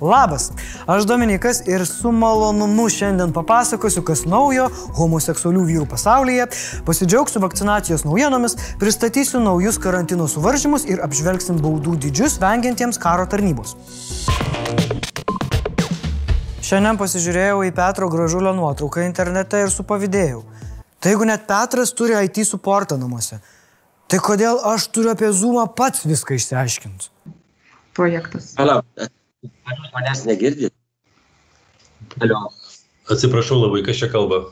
Labas, aš Dominikas ir su malonumu šiandien papasakosiu, kas naujo homoseksualių vyrų pasaulyje, pasidžiaugsiu vakcinacijos naujienomis, pristatysiu naujus karantino suvaržymus ir apžvelgsim baudų dydžius vengiantiems karo tarnybos. Šiandien pasižiūrėjau į Petro Gražulio nuotrauką internete ir supavydėjau. Tai jeigu net Petras turi IT suportą namuose, tai kodėl aš turiu apie Zoomą pats viską išsiaiškinti? Projektas. Palauk, Ar jūs manęs negirdit? Alio, Atsiprašau labai, kas čia kalba?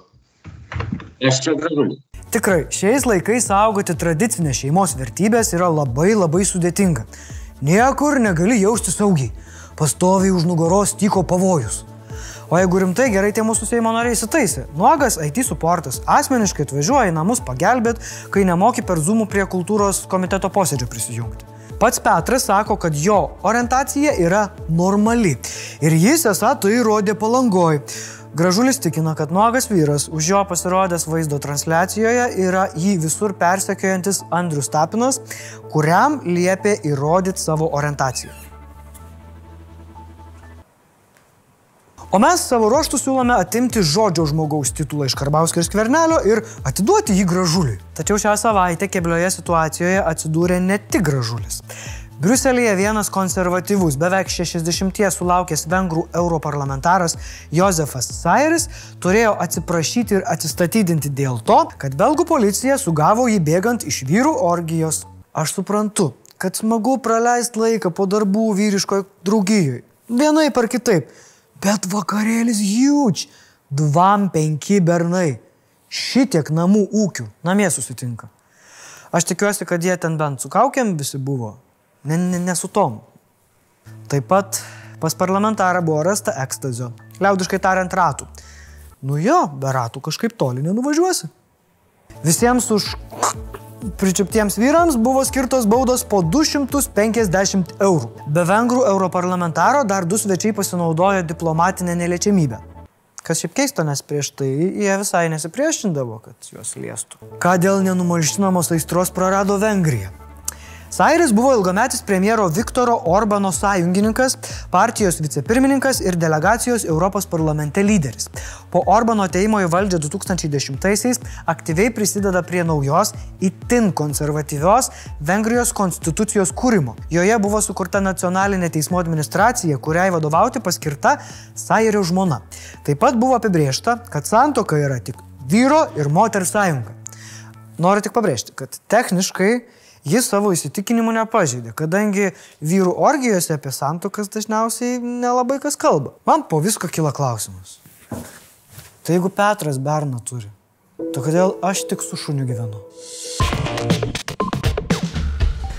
aš čia gražulis. Tikrai, šiais laikais saugoti tradicinės šeimos vertybės yra labai labai sudėtinga. Niekur negali jausti saugiai. Pastoviai už nugaros tyko pavojus. O jeigu rimtai, gerai tie mūsų Seimo nariai įsitaisė. Nuogas IT suportas asmeniškai atvažiuoja į namus pagelbėt, kai nemoki per Zoomų prie kultūros komiteto posėdžio prisijungti. Pats Petras sako, kad jo orientacija yra normali. Ir jis esą tai įrodė palangoj. Gražulis tikina, kad nuogas vyras už jo pasirodęs vaizdo transliacijoje yra jį visur persekiojantis Andrius Tapinas, kuriam liepė įrodyti savo orientaciją. O mes savo ruoštų siūlome atimti žodžio žmogaus titulą iš Karbauskio ir Skvernelio ir atiduoti jį gražuliui. Tačiau šią savaitę keblioje situacijoje atsidūrė ne tik gražulis. Briuselėje vienas konservatyvus, beveik 60 sulaukęs vengrų europarlamentaras Josefas Sairis turėjo atsiprašyti ir atsistatydinti dėl to, kad belgų policija sugavo jį bėgant iš vyrų orgijos. Aš suprantu, kad smagu praleisti laiką po darbų vyriškoje draugijoje. Vienaip ar kitaip. Bet vakarėlis huge. Dvam penki bernai. Šitiek namų ūkių. Namie susitinka. Aš tikiuosi, kad jie ten bent su kaukiam visi buvo. Ne, ne, ne su tom. Taip pat pas parlamentarą buvo rasta ekstazio. Liaudiškai tariant ratų. Nu jo, be ratų kažkaip toli nenuvažiuosi. Visiems už Pričiuptiems vyrams buvo skirtos baudos po 250 eurų. Be vengrų europarlamentaro dar du svečiai pasinaudojo diplomatinę neliečiamybę. Kas šiaip keista, nes prieš tai jie visai nesipriešindavo, kad juos liestų. Ką dėl nenumalšinamos aistros prarado Vengrija? Sairis buvo ilgametis premjero Viktoro Orbano sąjungininkas, partijos vicepirmininkas ir delegacijos Europos parlamente lyderis. Po Orbano ateimo į valdžią 2010-aisiais aktyviai prisideda prie naujos, itin konservatyvios Vengrijos konstitucijos kūrimo. Joje buvo sukurta nacionalinė teismo administracija, kuriai vadovauti paskirta Sairio žmona. Taip pat buvo apibriešta, kad santoka yra tik vyro ir moters sąjunga. Noriu tik pabrėžti, kad techniškai jis savo įsitikinimų nepažeidė, kadangi vyrų orgijose apie santokas dažniausiai nelabai kas kalba. Man po visko kyla klausimas. Tai jeigu Petras Berną turi, tai kodėl aš tik su šuniu gyvenu?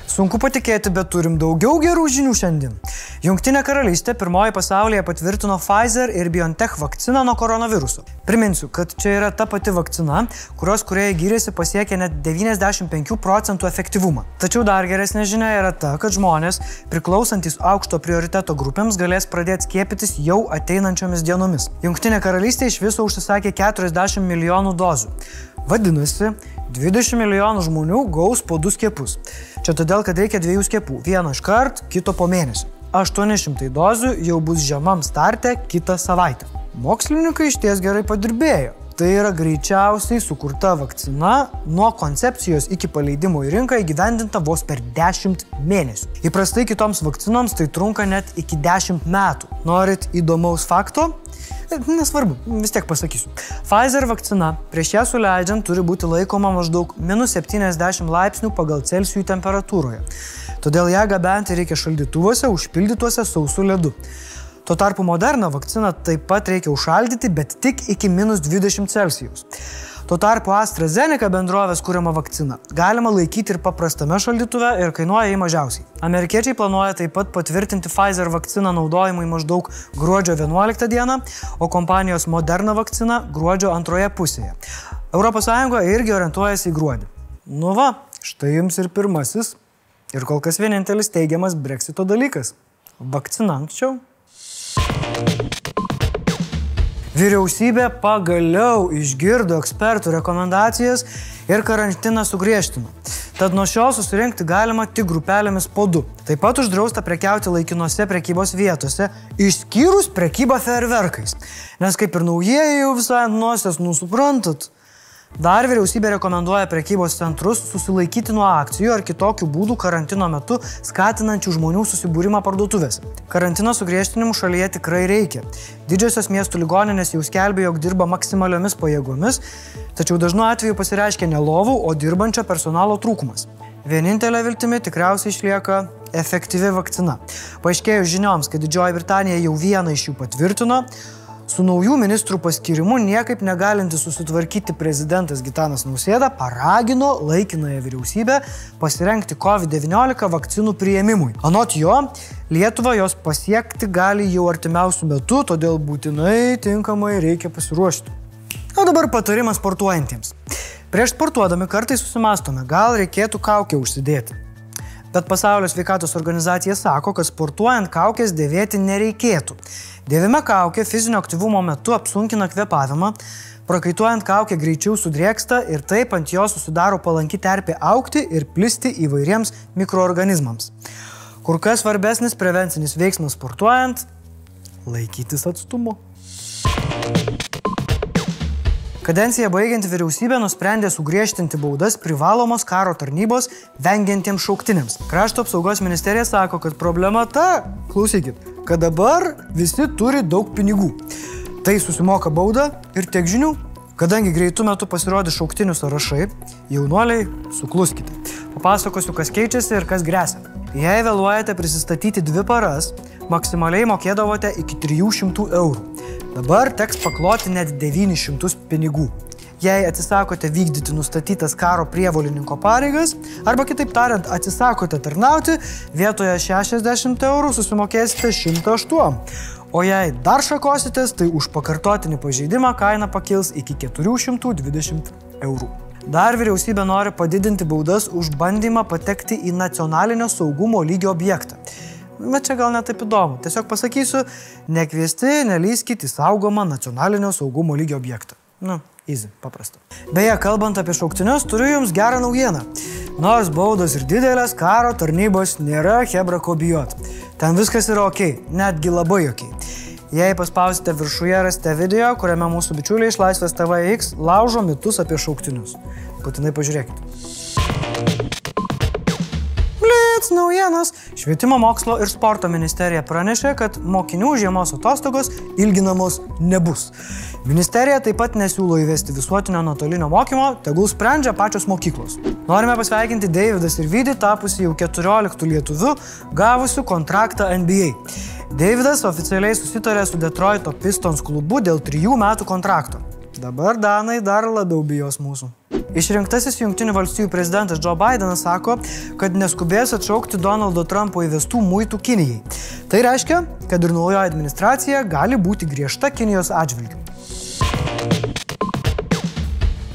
Sunku patikėti, bet turim daugiau gerų žinių šiandien. Junktinė karalystė pirmoji pasaulyje patvirtino Pfizer ir BioNTech vakciną nuo koronaviruso. Priminsiu, kad čia yra ta pati vakcina, kurios kurieji gyrėsi pasiekė net 95 procentų efektyvumą. Tačiau dar geresnė žinia yra ta, kad žmonės, priklausantis aukšto prioriteto grupėms, galės pradėti skiepytis jau ateinančiomis dienomis. Junktinė karalystė iš viso užsisakė 40 milijonų dozių. Vadinasi, 20 milijonų žmonių gaus po du skiepus. Čia todėl, kad reikia dviejų skiepų. Vieno iš kart, kito po mėnesio. 800 dozių jau bus žemam starte kitą savaitę. Mokslininkai iš ties gerai padirbėjo. Tai yra greičiausiai sukurta vakcina nuo koncepcijos iki paleidimo į rinką įgyvendinta vos per 10 mėnesių. Įprastai kitoms vakcinoms tai trunka net iki 10 metų. Norit įdomaus fakto? Nesvarbu, vis tiek pasakysiu. Pfizer vakcina prieš ją suleidžiant turi būti laikoma maždaug minus 70 laipsnių pagal Celsijų temperatūroje. Todėl ją gabenti reikia šaldytuvuose užpildytuose sausų ledu. Tuo tarpu moderną vakciną taip pat reikia užšaldyti, bet tik iki minus 20 Celsijaus. Tuo tarpu AstraZeneca bendrovės kūriama vakcina galima laikyti ir paprastame šaldytuve ir kainuoja jį mažiausiai. Amerikiečiai planuoja taip pat patvirtinti Pfizer vakciną naudojimui maždaug gruodžio 11 dieną, o kompanijos Moderna vakcina gruodžio antroje pusėje. ES irgi orientuojasi į gruodį. Nu va, štai jums ir pirmasis ir kol kas vienintelis teigiamas breksito dalykas. Vakcina anksčiau. Vyriausybė pagaliau išgirdo ekspertų rekomendacijas ir karantiną sugriežtino. Tad nuo šiol susirinkti galima tik grupelėmis po du. Taip pat uždrausta prekiauti laikinose prekybos vietose, išskyrus prekybą ferverkais. Nes kaip ir naujieji jau visai nosies, nusuprantat. Dar vyriausybė rekomenduoja prekybos centrus susilaikyti nuo akcijų ar kitokių būdų karantino metu skatinančių žmonių susibūrimą parduotuvėse. Karantino sugriežtinimų šalyje tikrai reikia. Didžiosios miestų ligoninės jau skelbė, jog dirba maksimaliomis pajėgomis, tačiau dažnu atveju pasireiškia ne lovų, o dirbančio personalo trūkumas. Vienintelė viltimi tikriausiai išlieka efektyvi vakcina. Paaiškėjus žinioms, kad Didžioji Britanija jau vieną iš jų patvirtino, Su naujų ministrų paskirimu niekaip negalinti susitvarkyti prezidentas Gitanas Nausėda paragino laikinąją vyriausybę pasirenkti COVID-19 vakcinų prieimimui. Anot jo, Lietuva jos pasiekti gali jau artimiausių metų, todėl būtinai tinkamai reikia pasiruošti. O dabar patarimas sportuojantiems. Prieš sportuodami kartais susimastome, gal reikėtų kaukę užsidėti. Bet pasaulio sveikatos organizacija sako, kad sportuojant kaukės dėvėti nereikėtų. Dėvime kaukė fizinio aktyvumo metu apsunkina kvepavimą, prakaituojant kaukę greičiau sudrėksta ir taip ant jos susidaro palanki terpė aukti ir plisti įvairiems mikroorganizmams. Kur kas svarbesnis prevencinis veiksmas sportuojant - laikytis atstumu. Kadenciją baigianti vyriausybė nusprendė sugriežtinti baudas privalomos karo tarnybos vengiantiems šauktiniams. Krašto apsaugos ministerija sako, kad problema ta, klausykit, kad dabar visi turi daug pinigų. Tai susimoka baudą ir tiek žinių. Kadangi greitų metų pasirodys šauktinių sąrašai, jaunuoliai, sukluskite. Papasakosiu, kas keičiasi ir kas grėsia. Jei vėluojate prisistatyti dvi paras, maksimaliai mokėdavote iki 300 eurų. Dabar teks pakloti net 900 pinigų. Jei atsisakote vykdyti nustatytas karo prievolininko pareigas, arba kitaip tariant, atsisakote tarnauti, vietoje 60 eurų susimokėsite 108. O jei dar šakositės, tai už pakartotinį pažeidimą kaina pakils iki 420 eurų. Dar vyriausybė nori padidinti baudas už bandymą patekti į nacionalinio saugumo lygio objektą. Bet čia gal netaip įdomu. Tiesiog pasakysiu, nekviesti, nelyskite į saugomą nacionalinio saugumo lygio objektą. Nu, easy, paprasta. Beje, kalbant apie šauktinius, turiu jums gerą naujieną. Nors baudos ir didelės, karo tarnybos nėra hebra ko bijot. Ten viskas yra ok, netgi labai ok. Jei paspausite viršuje, rasite video, kuriame mūsų bičiuliai iš Laisvės TVX laužo mitus apie šauktinius. Būtinai pažiūrėkite. Blitz naujienos. Švietimo mokslo ir sporto ministerija pranešė, kad mokinių žiemos atostogos ilginamos nebus. Ministerija taip pat nesiūlo įvesti visuotinio nuotolinio mokymo, tegul sprendžia pačios mokyklos. Norime pasveikinti Davidas ir Vydį, tapusi jau 14 lietuvių, gavusių kontraktą NBA. Davidas oficialiai susitarė su Detroito Pistons klubu dėl trijų metų kontrakto. Dabar Danai dar labiau bijos mūsų. Išrinktasis Junktinių valstybių prezidentas Joe Bidenas sako, kad neskubės atšaukti Donaldo Trumpo įvestų muitų Kinijai. Tai reiškia, kad ir naujoji administracija gali būti griežta Kinijos atžvilgiu.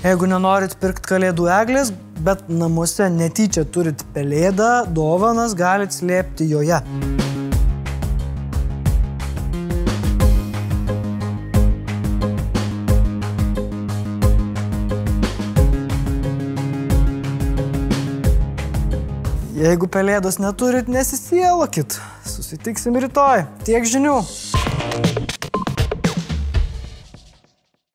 Jeigu nenorit pirkti kalėdų eglės, bet namuose netyčia turit pelėdą, dovanas galit slėpti joje. Jeigu pelėdos neturit, nesisielokit. Susitiksim rytoj. Tiek žinių.